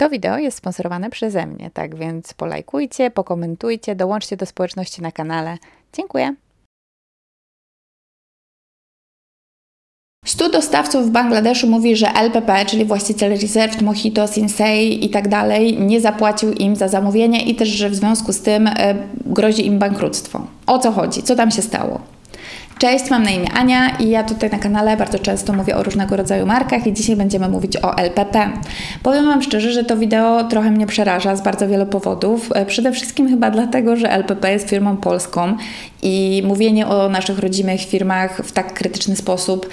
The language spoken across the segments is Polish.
To wideo jest sponsorowane przeze mnie, tak więc polajkujcie, pokomentujcie, dołączcie do społeczności na kanale. Dziękuję. 100 dostawców w Bangladeszu mówi, że LPP, czyli właściciel Reserved, Mojito, Sinsei i tak dalej, nie zapłacił im za zamówienie i też, że w związku z tym e, grozi im bankructwo. O co chodzi? Co tam się stało? Cześć, mam na imię Ania i ja tutaj na kanale bardzo często mówię o różnego rodzaju markach i dzisiaj będziemy mówić o LPP. Powiem Wam szczerze, że to wideo trochę mnie przeraża z bardzo wielu powodów. E, przede wszystkim chyba dlatego, że LPP jest firmą polską i mówienie o naszych rodzimych firmach w tak krytyczny sposób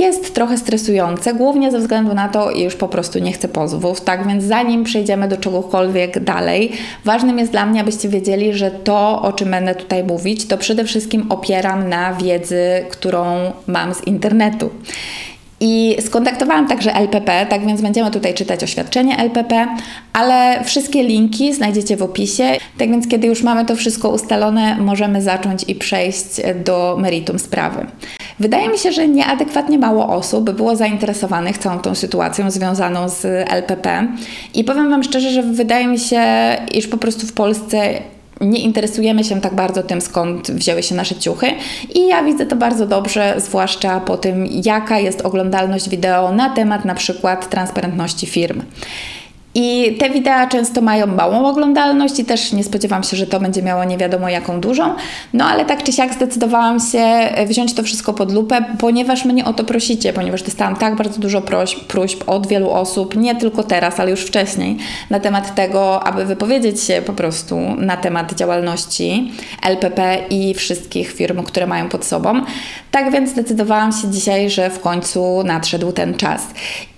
jest trochę stresujące, głównie ze względu na to, iż po prostu nie chcę pozwów. Tak więc zanim przejdziemy do czegokolwiek dalej, ważnym jest dla mnie, abyście wiedzieli, że to, o czym będę tutaj mówić, to przede wszystkim opieram na wiedzy, którą mam z internetu. I skontaktowałam także LPP, tak więc będziemy tutaj czytać oświadczenie LPP, ale wszystkie linki znajdziecie w opisie. Tak więc, kiedy już mamy to wszystko ustalone, możemy zacząć i przejść do meritum sprawy. Wydaje mi się, że nieadekwatnie mało osób było zainteresowanych całą tą sytuacją związaną z LPP. I powiem Wam szczerze, że wydaje mi się, iż po prostu w Polsce nie interesujemy się tak bardzo tym, skąd wzięły się nasze ciuchy. I ja widzę to bardzo dobrze, zwłaszcza po tym, jaka jest oglądalność wideo na temat na przykład transparentności firm. I te wideo często mają małą oglądalność i też nie spodziewam się, że to będzie miało nie wiadomo jaką dużą. No ale tak czy siak zdecydowałam się wziąć to wszystko pod lupę, ponieważ mnie o to prosicie, ponieważ dostałam tak bardzo dużo prośb, próśb od wielu osób, nie tylko teraz, ale już wcześniej, na temat tego, aby wypowiedzieć się po prostu na temat działalności LPP i wszystkich firm, które mają pod sobą. Tak więc zdecydowałam się dzisiaj, że w końcu nadszedł ten czas.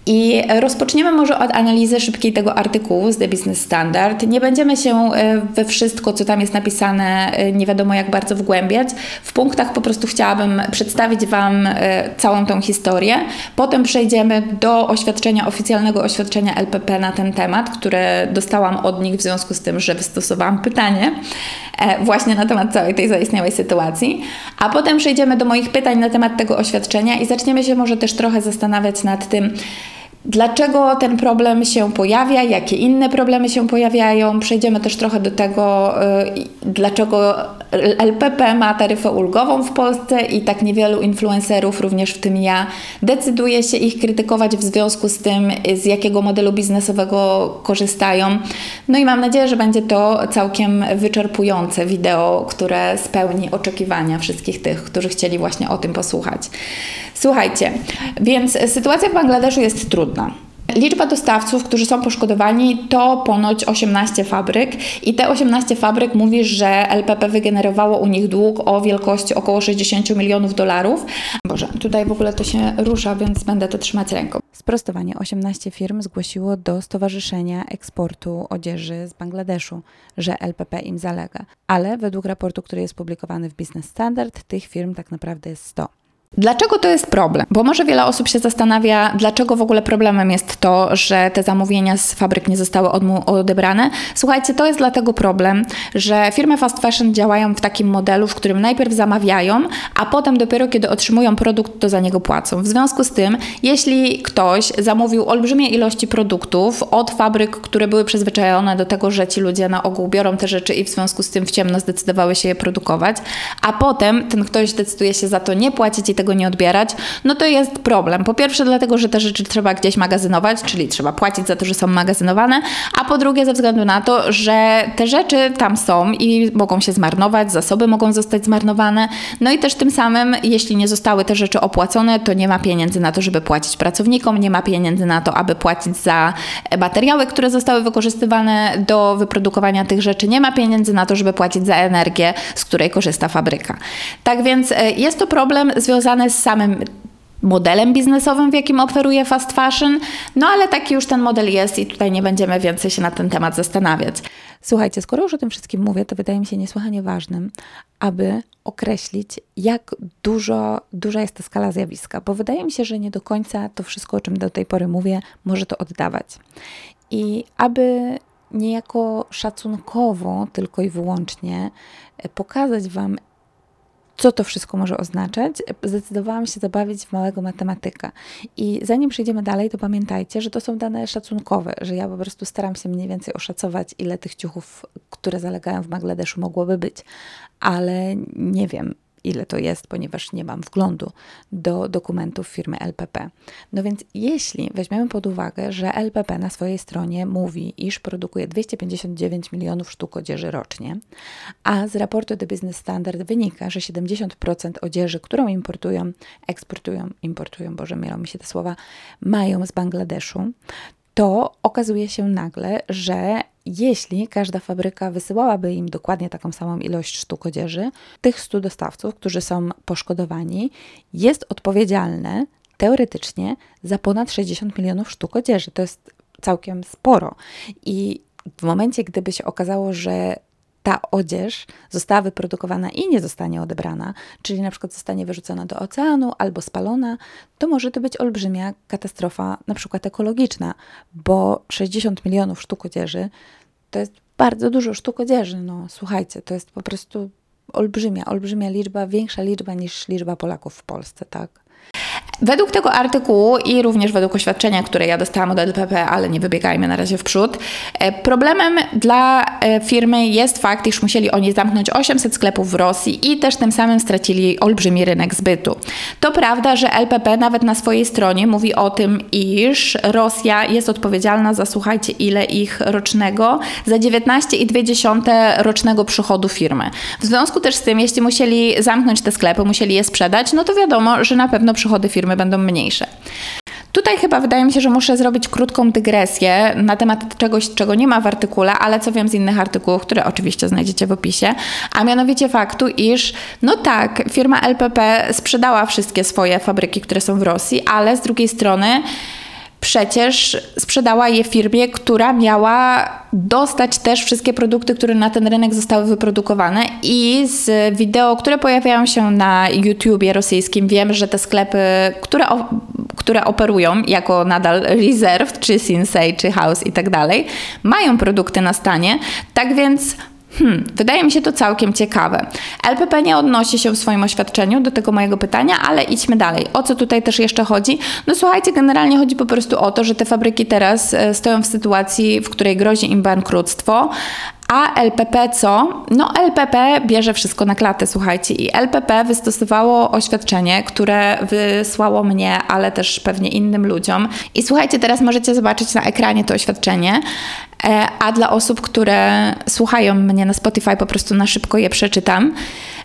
I rozpoczniemy może od analizy szybkiej tego artykułu z The Business Standard. Nie będziemy się e, we wszystko, co tam jest napisane, e, nie wiadomo jak bardzo wgłębiać. W punktach po prostu chciałabym przedstawić Wam e, całą tą historię. Potem przejdziemy do oświadczenia, oficjalnego oświadczenia LPP na ten temat, które dostałam od nich w związku z tym, że wystosowałam pytanie właśnie na temat całej tej zaistniałej sytuacji. A potem przejdziemy do moich pytań na temat tego oświadczenia i zaczniemy się może też trochę zastanawiać nad tym, Dlaczego ten problem się pojawia, jakie inne problemy się pojawiają? Przejdziemy też trochę do tego, y, dlaczego LPP ma taryfę ulgową w Polsce i tak niewielu influencerów, również w tym ja, decyduje się ich krytykować w związku z tym, z jakiego modelu biznesowego korzystają. No i mam nadzieję, że będzie to całkiem wyczerpujące wideo, które spełni oczekiwania wszystkich tych, którzy chcieli właśnie o tym posłuchać. Słuchajcie, więc sytuacja w Bangladeszu jest trudna. Liczba dostawców, którzy są poszkodowani, to ponoć 18 fabryk i te 18 fabryk mówi, że LPP wygenerowało u nich dług o wielkości około 60 milionów dolarów. Boże, tutaj w ogóle to się rusza, więc będę to trzymać ręką. Sprostowanie 18 firm zgłosiło do Stowarzyszenia Eksportu Odzieży z Bangladeszu, że LPP im zalega. Ale według raportu, który jest publikowany w Business Standard, tych firm tak naprawdę jest 100. Dlaczego to jest problem? Bo może wiele osób się zastanawia, dlaczego w ogóle problemem jest to, że te zamówienia z fabryk nie zostały odebrane. Słuchajcie, to jest dlatego problem, że firmy fast fashion działają w takim modelu, w którym najpierw zamawiają, a potem dopiero kiedy otrzymują produkt, to za niego płacą. W związku z tym, jeśli ktoś zamówił olbrzymie ilości produktów od fabryk, które były przyzwyczajone do tego, że ci ludzie na ogół biorą te rzeczy i w związku z tym w ciemno zdecydowały się je produkować, a potem ten ktoś decyduje się za to nie płacić i tego nie odbierać, no to jest problem. Po pierwsze dlatego, że te rzeczy trzeba gdzieś magazynować, czyli trzeba płacić za to, że są magazynowane, a po drugie ze względu na to, że te rzeczy tam są i mogą się zmarnować, zasoby mogą zostać zmarnowane, no i też tym samym, jeśli nie zostały te rzeczy opłacone, to nie ma pieniędzy na to, żeby płacić pracownikom, nie ma pieniędzy na to, aby płacić za materiały, które zostały wykorzystywane do wyprodukowania tych rzeczy, nie ma pieniędzy na to, żeby płacić za energię, z której korzysta fabryka. Tak więc e, jest to problem związany związane z samym modelem biznesowym, w jakim oferuje fast fashion, no ale taki już ten model jest i tutaj nie będziemy więcej się na ten temat zastanawiać. Słuchajcie, skoro już o tym wszystkim mówię, to wydaje mi się niesłychanie ważnym, aby określić, jak dużo, duża jest ta skala zjawiska, bo wydaje mi się, że nie do końca to wszystko, o czym do tej pory mówię, może to oddawać. I aby niejako szacunkowo tylko i wyłącznie pokazać Wam, co to wszystko może oznaczać, zdecydowałam się zabawić w małego matematyka. I zanim przejdziemy dalej, to pamiętajcie, że to są dane szacunkowe, że ja po prostu staram się mniej więcej oszacować, ile tych ciuchów, które zalegają w Bangladeszu, mogłoby być. Ale nie wiem, ile to jest, ponieważ nie mam wglądu do dokumentów firmy LPP. No więc jeśli weźmiemy pod uwagę, że LPP na swojej stronie mówi, iż produkuje 259 milionów sztuk odzieży rocznie, a z raportu The Business Standard wynika, że 70% odzieży, którą importują, eksportują, importują, Boże, mylą mi się te słowa, mają z Bangladeszu, to okazuje się nagle, że jeśli każda fabryka wysyłałaby im dokładnie taką samą ilość sztuk odzieży, tych 100 dostawców, którzy są poszkodowani, jest odpowiedzialne teoretycznie za ponad 60 milionów sztuk odzieży. To jest całkiem sporo. I w momencie, gdyby się okazało, że ta odzież została wyprodukowana i nie zostanie odebrana, czyli na przykład zostanie wyrzucona do oceanu albo spalona, to może to być olbrzymia katastrofa, na przykład ekologiczna, bo 60 milionów sztuk odzieży to jest bardzo dużo sztuk odzieży. No, słuchajcie, to jest po prostu olbrzymia, olbrzymia liczba, większa liczba niż liczba Polaków w Polsce, tak? Według tego artykułu i również według oświadczenia, które ja dostałam od LPP, ale nie wybiegajmy na razie w przód, e, problemem dla e, firmy jest fakt, iż musieli oni zamknąć 800 sklepów w Rosji i też tym samym stracili olbrzymi rynek zbytu. To prawda, że LPP nawet na swojej stronie mówi o tym, iż Rosja jest odpowiedzialna za, słuchajcie, ile ich rocznego, za 19,2 rocznego przychodu firmy. W związku też z tym, jeśli musieli zamknąć te sklepy, musieli je sprzedać, no to wiadomo, że na pewno przychody firmy firmy będą mniejsze. Tutaj chyba wydaje mi się, że muszę zrobić krótką dygresję na temat czegoś, czego nie ma w artykule, ale co wiem z innych artykułów, które oczywiście znajdziecie w opisie, a mianowicie faktu, iż no tak, firma LPP sprzedała wszystkie swoje fabryki, które są w Rosji, ale z drugiej strony przecież sprzedała je firmie, która miała dostać też wszystkie produkty, które na ten rynek zostały wyprodukowane i z wideo, które pojawiają się na YouTubie rosyjskim wiem, że te sklepy, które, które operują jako nadal Reserved, czy Sinsei, czy House i tak dalej, mają produkty na stanie, tak więc Hmm, wydaje mi się to całkiem ciekawe. LPP nie odnosi się w swoim oświadczeniu do tego mojego pytania, ale idźmy dalej. O co tutaj też jeszcze chodzi? No słuchajcie, generalnie chodzi po prostu o to, że te fabryki teraz e, stoją w sytuacji, w której grozi im bankructwo, a LPP co? No LPP bierze wszystko na klatę, słuchajcie. I LPP wystosowało oświadczenie, które wysłało mnie, ale też pewnie innym ludziom. I słuchajcie, teraz możecie zobaczyć na ekranie to oświadczenie. E, a dla osób, które słuchają mnie na Spotify, po prostu na szybko je przeczytam.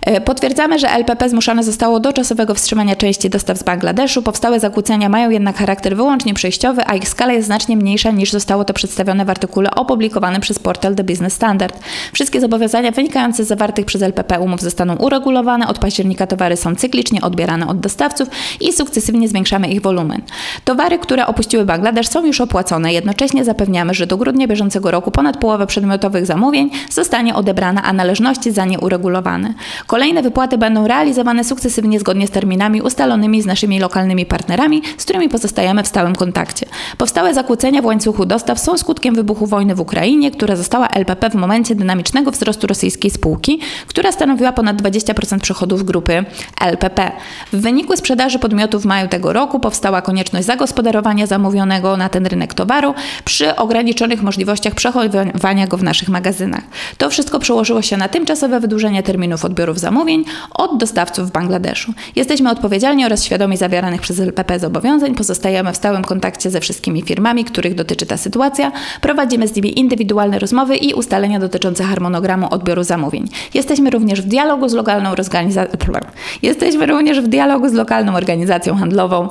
E, potwierdzamy, że LPP zmuszone zostało do czasowego wstrzymania części dostaw z Bangladeszu. Powstałe zakłócenia mają jednak charakter wyłącznie przejściowy, a ich skala jest znacznie mniejsza niż zostało to przedstawione w artykule opublikowanym przez portal The Business Standard. Wszystkie zobowiązania wynikające z zawartych przez LPP umów zostaną uregulowane. Od października towary są cyklicznie odbierane od dostawców i sukcesywnie zwiększamy ich wolumen. Towary, które opuściły Bangladesz są już opłacone. Jednocześnie zapewniamy, że do grudnia bieżącego roku ponad połowa przedmiotowych zamówień zostanie odebrana, a należności za nie uregulowane. Kolejne wypłaty będą realizowane sukcesywnie zgodnie z terminami ustalonymi z naszymi lokalnymi partnerami, z którymi pozostajemy w stałym kontakcie. Powstałe zakłócenia w łańcuchu dostaw są skutkiem wybuchu wojny w Ukrainie, która została LPP w momencie dynamicznego wzrostu rosyjskiej spółki, która stanowiła ponad 20% przychodów grupy LPP. W wyniku sprzedaży podmiotów w maju tego roku powstała konieczność zagospodarowania zamówionego na ten rynek towaru przy ograniczonych możliwościach przechowywania go w naszych magazynach. To wszystko przełożyło się na tymczasowe wydłużenie terminów odbiorów zamówień od dostawców w Bangladeszu. Jesteśmy odpowiedzialni oraz świadomi zawieranych przez LPP zobowiązań, pozostajemy w stałym kontakcie ze wszystkimi firmami, których dotyczy ta sytuacja, prowadzimy z nimi indywidualne rozmowy i ustalenia dotyczące harmonogramu odbioru zamówień. Jesteśmy również w dialogu z lokalną organizacją, jesteśmy również w dialogu z lokalną organizacją handlową,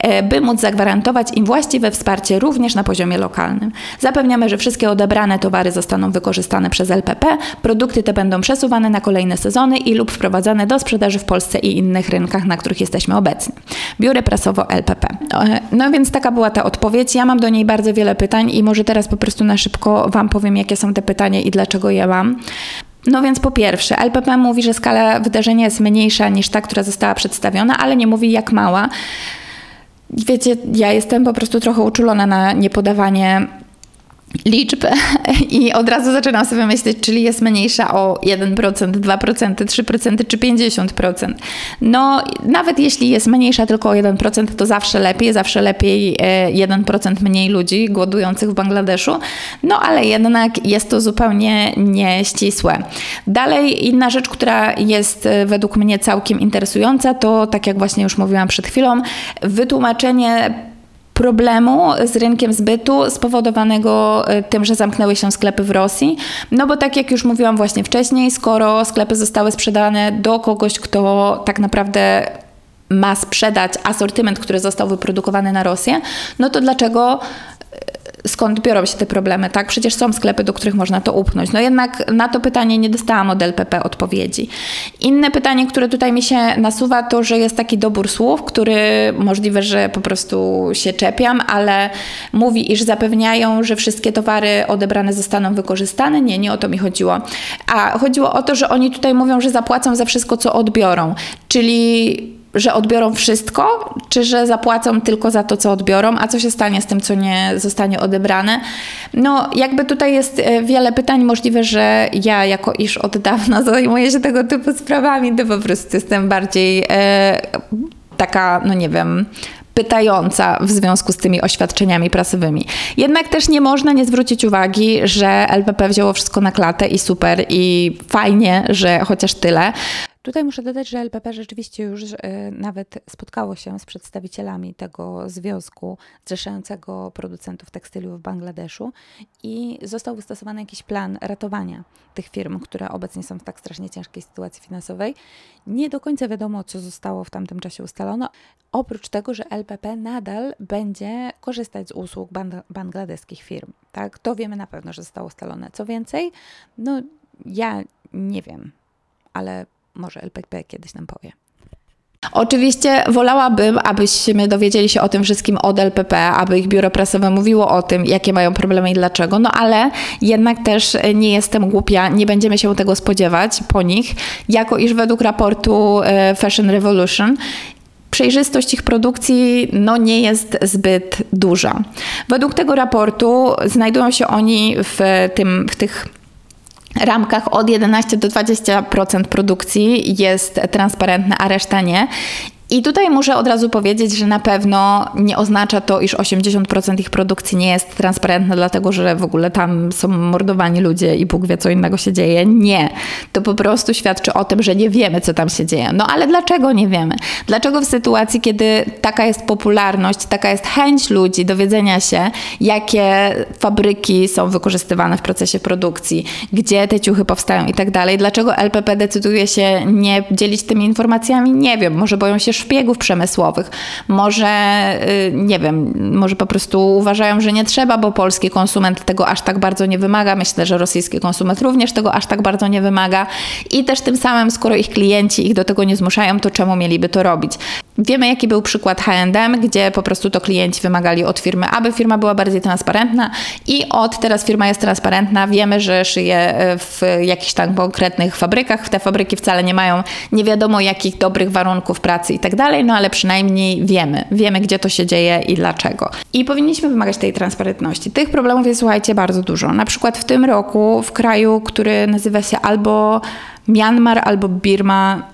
e, by móc zagwarantować im właściwe wsparcie również na poziomie lokalnym. Zapewniamy, że wszystkie odebrane towary zostaną wykorzystane przez LPP, produkty te będą przesuwane na kolejne sezony i lub wprowadzane do sprzedaży w Polsce i innych rynkach, na których jesteśmy obecni. Biurę prasowo LPP. E, no więc taka była ta odpowiedź. Ja mam do niej bardzo wiele pytań i może teraz po prostu na szybko Wam powiem, jakie są te pytania i dlaczego je mam. No więc po pierwsze, LPP mówi, że skala wydarzenia jest mniejsza niż ta, która została przedstawiona, ale nie mówi jak mała. Wiecie, ja jestem po prostu trochę uczulona na niepodawanie liczb i od razu zaczynam sobie myśleć, czyli jest mniejsza o 1%, 2%, 3% czy 50%. No, nawet jeśli jest mniejsza tylko o 1%, to zawsze lepiej, zawsze lepiej 1% mniej ludzi głodujących w Bangladeszu, no ale jednak jest to zupełnie nieścisłe. Dalej, inna rzecz, która jest według mnie całkiem interesująca, to tak jak właśnie już mówiłam przed chwilą, wytłumaczenie problemu z rynkiem zbytu spowodowanego e, tym, że zamknęły się sklepy w Rosji. No bo tak jak już mówiłam właśnie wcześniej, skoro sklepy zostały sprzedane do kogoś, kto tak naprawdę ma sprzedać asortyment, który został wyprodukowany na Rosję, no to dlaczego skąd biorą się te problemy, tak? Przecież są sklepy, do których można to upchnąć. No jednak na to pytanie nie dostałam od LPP odpowiedzi. Inne pytanie, które tutaj mi się nasuwa, to, że jest taki dobór słów, który możliwe, że po prostu się czepiam, ale mówi, iż zapewniają, że wszystkie towary odebrane zostaną wykorzystane. Nie, nie o to mi chodziło. A chodziło o to, że oni tutaj mówią, że zapłacą za wszystko, co odbiorą. Czyli że odbiorą wszystko, czy że zapłacą tylko za to, co odbiorą, a co się stanie z tym, co nie zostanie odebrane. No, jakby tutaj jest e, wiele pytań. Możliwe, że ja, jako iż od dawna zajmuję się tego typu sprawami, to po prostu jestem bardziej e, taka, no nie wiem, pytająca w związku z tymi oświadczeniami prasowymi. Jednak też nie można nie zwrócić uwagi, że LPP wzięło wszystko na klatę i super i fajnie, że chociaż tyle. Tutaj muszę dodać, że LPP rzeczywiście już y, nawet spotkało się z przedstawicielami tego związku zrzeszającego producentów tekstyliów w Bangladeszu i został wystosowany jakiś plan ratowania tych firm, które obecnie są w tak strasznie ciężkiej sytuacji finansowej. Nie do końca wiadomo, co zostało w tamtym czasie ustalone, oprócz tego, że LPP nadal będzie korzystać z usług bangladeskich firm. Tak? To wiemy na pewno, że zostało ustalone. Co więcej, no ja nie wiem, ale może LPP kiedyś nam powie. Oczywiście wolałabym, abyśmy dowiedzieli się o tym wszystkim od LPP, aby ich biuro prasowe mówiło o tym, jakie mają problemy i dlaczego, no ale jednak też nie jestem głupia, nie będziemy się tego spodziewać po nich, jako iż według raportu e, Fashion Revolution przejrzystość ich produkcji no, nie jest zbyt duża. Według tego raportu znajdują się oni w, tym, w tych ramkach od 11 do 20% produkcji jest transparentna, a reszta nie. I tutaj muszę od razu powiedzieć, że na pewno nie oznacza to, iż 80% ich produkcji nie jest transparentna, dlatego że w ogóle tam są mordowani ludzie i Bóg wie, co innego się dzieje. Nie. To po prostu świadczy o tym, że nie wiemy, co tam się dzieje. No ale dlaczego nie wiemy? Dlaczego w sytuacji, kiedy taka jest popularność, taka jest chęć ludzi dowiedzenia się, jakie fabryki są wykorzystywane w procesie produkcji, gdzie te ciuchy powstają i tak dalej, dlaczego LPP decyduje się nie dzielić tymi informacjami? Nie wiem. Może boją się szpiegów przemysłowych. Może, y, nie wiem, może po prostu uważają, że nie trzeba, bo polski konsument tego aż tak bardzo nie wymaga. Myślę, że rosyjski konsument również tego aż tak bardzo nie wymaga. I też tym samym, skoro ich klienci ich do tego nie zmuszają, to czemu mieliby to robić? Wiemy, jaki był przykład H&M, gdzie po prostu to klienci wymagali od firmy, aby firma była bardziej transparentna i od teraz firma jest transparentna. Wiemy, że szyje w jakichś tam konkretnych fabrykach. Te fabryki wcale nie mają nie wiadomo jakich dobrych warunków pracy i tak dalej, no ale przynajmniej wiemy, wiemy gdzie to się dzieje i dlaczego. I powinniśmy wymagać tej transparentności. Tych problemów jest, słuchajcie, bardzo dużo. Na przykład w tym roku w kraju, który nazywa się albo Myanmar, albo Birma,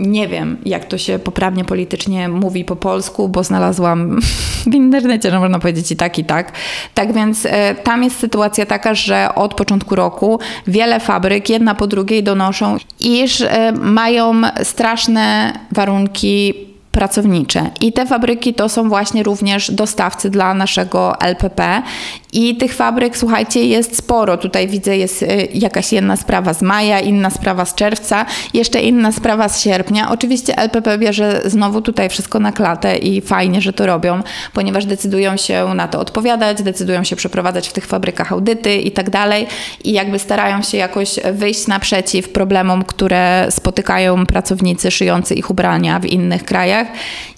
nie wiem, jak to się poprawnie politycznie mówi po polsku, bo znalazłam w internecie, że można powiedzieć i tak, i tak. Tak więc e, tam jest sytuacja taka, że od początku roku wiele fabryk, jedna po drugiej, donoszą, iż e, mają straszne warunki pracownicze. I te fabryki to są właśnie również dostawcy dla naszego LPP. I tych fabryk, słuchajcie, jest sporo. Tutaj widzę, jest y, jakaś jedna sprawa z maja, inna sprawa z czerwca, jeszcze inna sprawa z sierpnia. Oczywiście LPP bierze znowu tutaj wszystko na klatę i fajnie, że to robią, ponieważ decydują się na to odpowiadać, decydują się przeprowadzać w tych fabrykach audyty i tak dalej. I jakby starają się jakoś wyjść naprzeciw problemom, które spotykają pracownicy szyjący ich ubrania w innych krajach.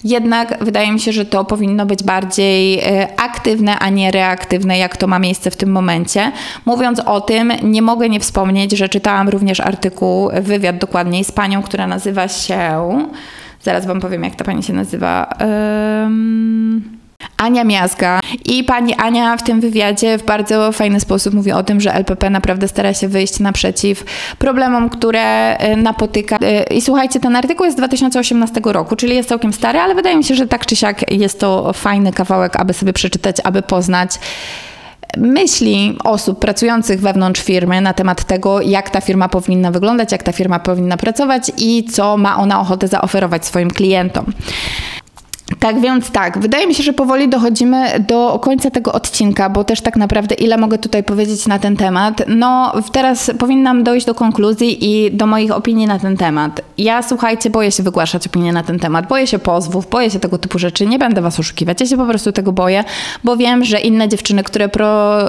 Jednak wydaje mi się, że to powinno być bardziej y, aktywne, a nie reaktywne jak to ma miejsce w tym momencie. Mówiąc o tym, nie mogę nie wspomnieć, że czytałam również artykuł, wywiad dokładniej z panią, która nazywa się. Zaraz Wam powiem, jak ta pani się nazywa. Um, Ania Miazga. I pani Ania w tym wywiadzie w bardzo fajny sposób mówi o tym, że LPP naprawdę stara się wyjść naprzeciw problemom, które y, napotyka. Y, I słuchajcie, ten artykuł jest z 2018 roku, czyli jest całkiem stary, ale wydaje mi się, że tak czy siak jest to fajny kawałek, aby sobie przeczytać, aby poznać myśli osób pracujących wewnątrz firmy na temat tego, jak ta firma powinna wyglądać, jak ta firma powinna pracować i co ma ona ochotę zaoferować swoim klientom. Tak więc tak, wydaje mi się, że powoli dochodzimy do końca tego odcinka, bo też tak naprawdę ile mogę tutaj powiedzieć na ten temat. No, teraz powinnam dojść do konkluzji i do moich opinii na ten temat. Ja, słuchajcie, boję się wygłaszać opinii na ten temat, boję się pozwów, boję się tego typu rzeczy, nie będę was oszukiwać, ja się po prostu tego boję, bo wiem, że inne dziewczyny, które pro,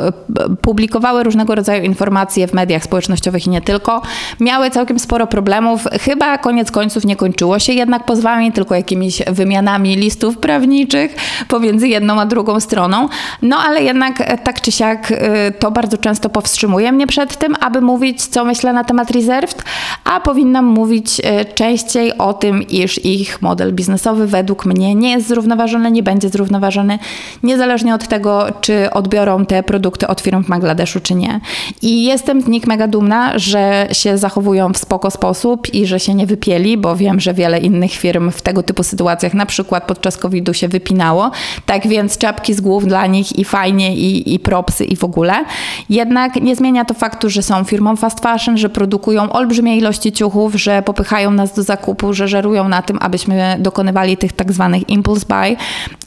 publikowały różnego rodzaju informacje w mediach społecznościowych i nie tylko, miały całkiem sporo problemów. Chyba koniec końców nie kończyło się jednak pozwami, tylko jakimiś wymianami listów prawniczych pomiędzy jedną a drugą stroną. No ale jednak e, tak czy siak e, to bardzo często powstrzymuje mnie przed tym, aby mówić, co myślę na temat Reserved, a powinnam mówić e, częściej o tym, iż ich model biznesowy według mnie nie jest zrównoważony, nie będzie zrównoważony, niezależnie od tego, czy odbiorą te produkty od firm w Bangladeszu, czy nie. I jestem z nich mega dumna, że się zachowują w spoko sposób i że się nie wypieli, bo wiem, że wiele innych firm w tego typu sytuacjach, na przykład podczas COVID-u się wypinało. Tak więc czapki z głów dla nich i fajnie, i, i propsy, i w ogóle. Jednak nie zmienia to faktu, że są firmą fast fashion, że produkują olbrzymie ilości ciuchów, że popychają nas do zakupu, że żerują na tym, abyśmy dokonywali tych tak zwanych impulse buy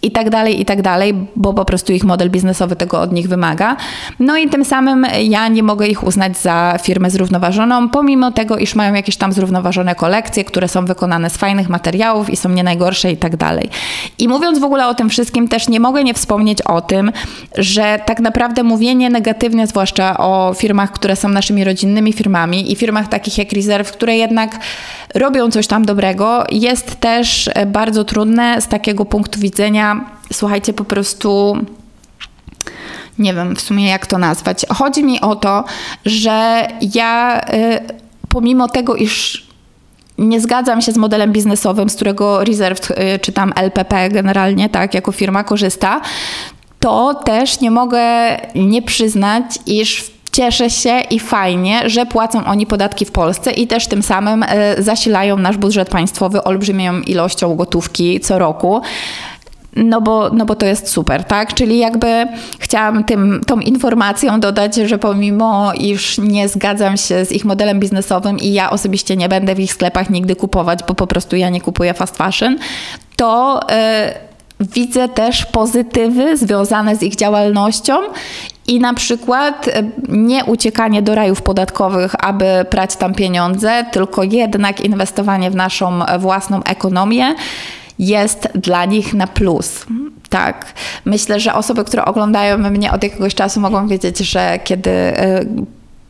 i tak dalej, i tak dalej, bo po prostu ich model biznesowy tego od nich wymaga. No i tym samym ja nie mogę ich uznać za firmę zrównoważoną, pomimo tego, iż mają jakieś tam zrównoważone kolekcje, które są wykonane z fajnych materiałów i są nie najgorsze i tak dalej. I mówiąc w ogóle o tym wszystkim, też nie mogę nie wspomnieć o tym, że tak naprawdę mówienie negatywnie, zwłaszcza o firmach, które są naszymi rodzinnymi firmami i firmach takich jak Reserve, które jednak robią coś tam dobrego, jest też bardzo trudne z takiego punktu widzenia, słuchajcie, po prostu nie wiem w sumie jak to nazwać. Chodzi mi o to, że ja y, pomimo tego, iż nie zgadzam się z modelem biznesowym, z którego Reserved y, czy tam LPP generalnie, tak, jako firma korzysta, to też nie mogę nie przyznać, iż cieszę się i fajnie, że płacą oni podatki w Polsce i też tym samym y, zasilają nasz budżet państwowy olbrzymią ilością gotówki co roku. No bo, no bo to jest super, tak? Czyli jakby chciałam tym, tą informacją dodać, że pomimo iż nie zgadzam się z ich modelem biznesowym i ja osobiście nie będę w ich sklepach nigdy kupować, bo po prostu ja nie kupuję fast fashion, to yy, widzę też pozytywy związane z ich działalnością i na przykład nie uciekanie do rajów podatkowych, aby prać tam pieniądze, tylko jednak inwestowanie w naszą własną ekonomię jest dla nich na plus. Tak. Myślę, że osoby, które oglądają mnie od jakiegoś czasu mogą wiedzieć, że kiedy y,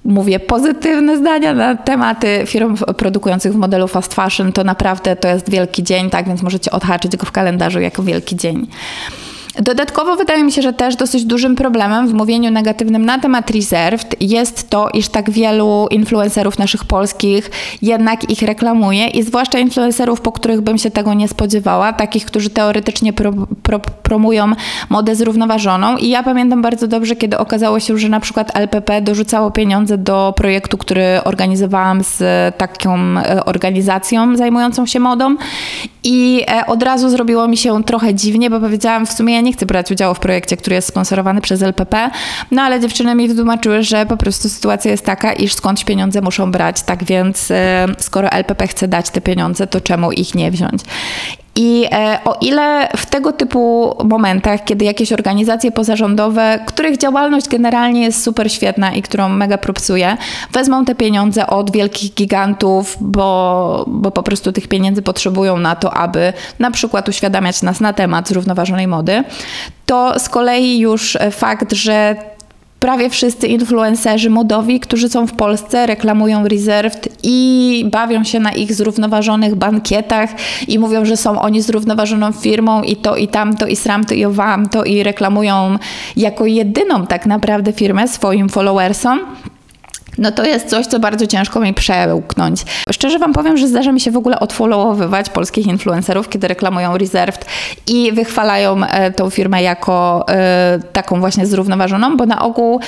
mówię pozytywne zdania na tematy firm produkujących w modelu fast fashion, to naprawdę to jest wielki dzień, tak więc możecie odhaczyć go w kalendarzu jako wielki dzień. Dodatkowo wydaje mi się, że też dosyć dużym problemem w mówieniu negatywnym na temat Reserved jest to, iż tak wielu influencerów naszych polskich jednak ich reklamuje i zwłaszcza influencerów, po których bym się tego nie spodziewała, takich, którzy teoretycznie pro, pro, promują modę zrównoważoną i ja pamiętam bardzo dobrze, kiedy okazało się, że na przykład LPP dorzucało pieniądze do projektu, który organizowałam z taką e, organizacją zajmującą się modą. I e, od razu zrobiło mi się trochę dziwnie, bo powiedziałam w sumie ja nie chcę brać udziału w projekcie, który jest sponsorowany przez LPP, no ale dziewczyny mi wytłumaczyły, że po prostu sytuacja jest taka, iż skądś pieniądze muszą brać, tak więc e, skoro LPP chce dać te pieniądze, to czemu ich nie wziąć? I e, o ile w tego typu momentach, kiedy jakieś organizacje pozarządowe, których działalność generalnie jest super świetna i którą mega propsuję, wezmą te pieniądze od wielkich gigantów, bo, bo po prostu tych pieniędzy potrzebują na to, aby na przykład uświadamiać nas na temat zrównoważonej mody, to z kolei już fakt, że prawie wszyscy influencerzy modowi, którzy są w Polsce, reklamują Reserved i bawią się na ich zrównoważonych bankietach i mówią, że są oni zrównoważoną firmą i to i tamto i sramto i owam to i reklamują jako jedyną tak naprawdę firmę swoim followersom no to jest coś, co bardzo ciężko mi przełknąć. Szczerze Wam powiem, że zdarza mi się w ogóle odfollowowywać polskich influencerów, kiedy reklamują Reserved i wychwalają e, tą firmę jako e, taką właśnie zrównoważoną, bo na ogół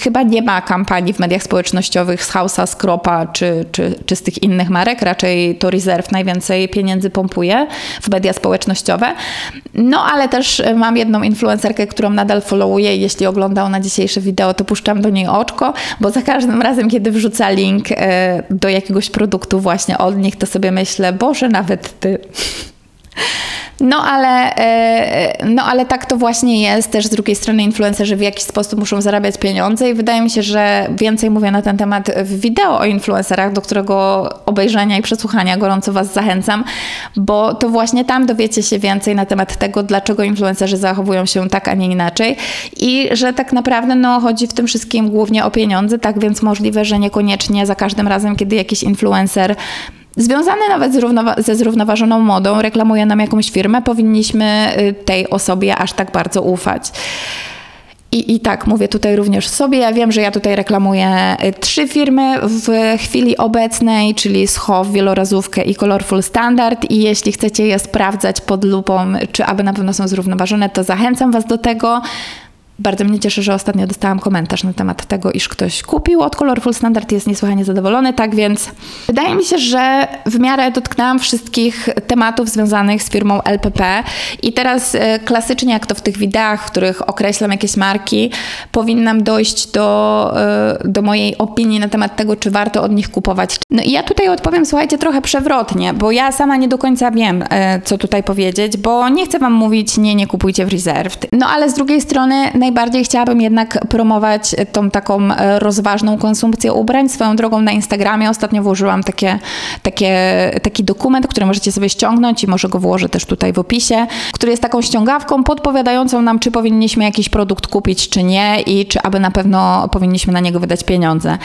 chyba nie ma kampanii w mediach społecznościowych z House'a, z Kropa czy, czy, czy z tych innych marek. Raczej to Reserve najwięcej pieniędzy pompuje w media społecznościowe. No ale też mam jedną influencerkę, którą nadal followuję i jeśli ogląda ona dzisiejsze wideo, to puszczam do niej oczko, bo za każdym razem, kiedy wrzuca link e, do jakiegoś produktu właśnie od nich, to sobie myślę, Boże, nawet ty... No ale, e, no ale tak to właśnie jest. Też z drugiej strony influencerzy w jakiś sposób muszą zarabiać pieniądze i wydaje mi się, że więcej mówię na ten temat w wideo o influencerach, do którego obejrzenia i przesłuchania gorąco Was zachęcam, bo to właśnie tam dowiecie się więcej na temat tego, dlaczego influencerzy zachowują się tak, a nie inaczej i że tak naprawdę no, chodzi w tym wszystkim głównie o pieniądze, tak więc możliwe, że niekoniecznie za każdym razem, kiedy jakiś influencer związany nawet ze zrównoważoną modą, reklamuje nam jakąś firmę, powinniśmy y, tej osobie aż tak bardzo ufać. I, I tak, mówię tutaj również sobie. Ja wiem, że ja tutaj reklamuję y, trzy firmy w chwili obecnej, czyli Schow, Wielorazówkę i Colorful Standard. I jeśli chcecie je sprawdzać pod lupą, czy aby na pewno są zrównoważone, to zachęcam Was do tego. Bardzo mnie cieszy, że ostatnio dostałam komentarz na temat tego, iż ktoś kupił od Colorful Standard i jest niesłychanie zadowolony, tak więc wydaje mi się, że w miarę dotknęłam wszystkich tematów związanych z firmą LPP i teraz e, klasycznie, jak to w tych wideach, w których określam jakieś marki, powinnam dojść do, e, do mojej opinii na temat tego, czy warto od nich kupować. No i ja tutaj odpowiem, słuchajcie, trochę przewrotnie, bo ja sama nie do końca wiem, e, co tutaj powiedzieć, bo nie chcę Wam mówić, nie, nie kupujcie w Reserved. No ale z drugiej strony najbardziej chciałabym jednak promować tą taką e, rozważną konsumpcję ubrań. Swoją drogą na Instagramie ostatnio włożyłam takie, takie, taki dokument, który możecie sobie ściągnąć i może go włożę też tutaj w opisie, który jest taką ściągawką podpowiadającą nam, czy powinniśmy jakiś produkt kupić, czy nie i czy aby na pewno powinniśmy na niego wydać pieniądze.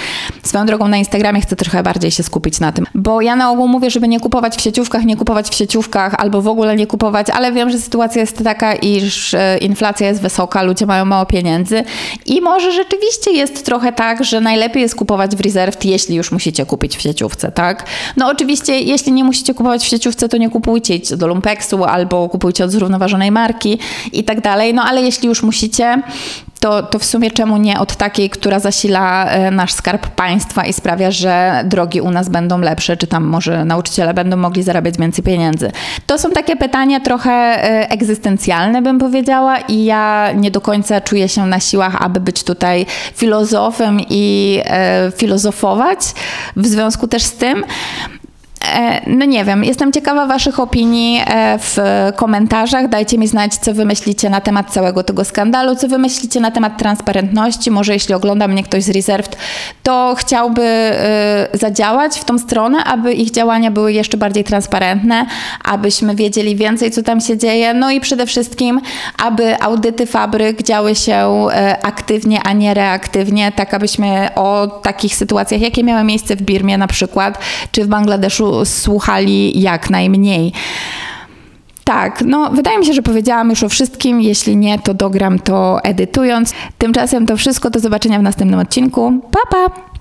Swoją drogą na Instagramie chcę trochę bardziej się skupić na tym, bo ja na ogół mówię, żeby nie kupować w sieciówkach, nie kupować w sieciówkach albo w ogóle nie kupować, ale wiem, że sytuacja jest taka, iż e, inflacja jest wysoka, ludzie mają mało pieniędzy i może rzeczywiście jest trochę tak, że najlepiej jest kupować w Reserved, jeśli już musicie kupić w sieciówce, tak? No oczywiście, jeśli nie musicie kupować w sieciówce, to nie kupujcie idźcie do Lumpeksu albo kupujcie od zrównoważonej marki i tak dalej, no ale jeśli już musicie, to, to w sumie czemu nie od takiej, która zasila e, nasz skarb państwa i sprawia, że drogi u nas będą lepsze, czy tam może nauczyciele będą mogli zarabiać więcej pieniędzy. To są takie pytania trochę e, egzystencjalne, bym powiedziała, i ja nie do końca czuję się na siłach, aby być tutaj filozofem i e, filozofować w związku też z tym. E, No nie wiem, jestem ciekawa Waszych opinii e, w komentarzach. Dajcie mi znać, co Wy myślicie na temat całego tego skandalu, co Wy myślicie na temat transparentności. Może jeśli ogląda mnie ktoś z Reserved, to chciałby e, zadziałać w tą stronę, aby ich działania były jeszcze bardziej transparentne, abyśmy wiedzieli więcej, co tam się dzieje. No i przede wszystkim, aby audyty fabryk działy się aktywnie, a nie reaktywnie, tak abyśmy o takich sytuacjach, jakie miały miejsce w Birmie na przykład, czy w Bangladeszu słuchali jak najmniej. Tak, no wydaje mi się, że powiedziałam już o wszystkim. Jeśli nie, to dogram to edytując. Tymczasem to wszystko. Do zobaczenia w następnym odcinku. Pa, pa!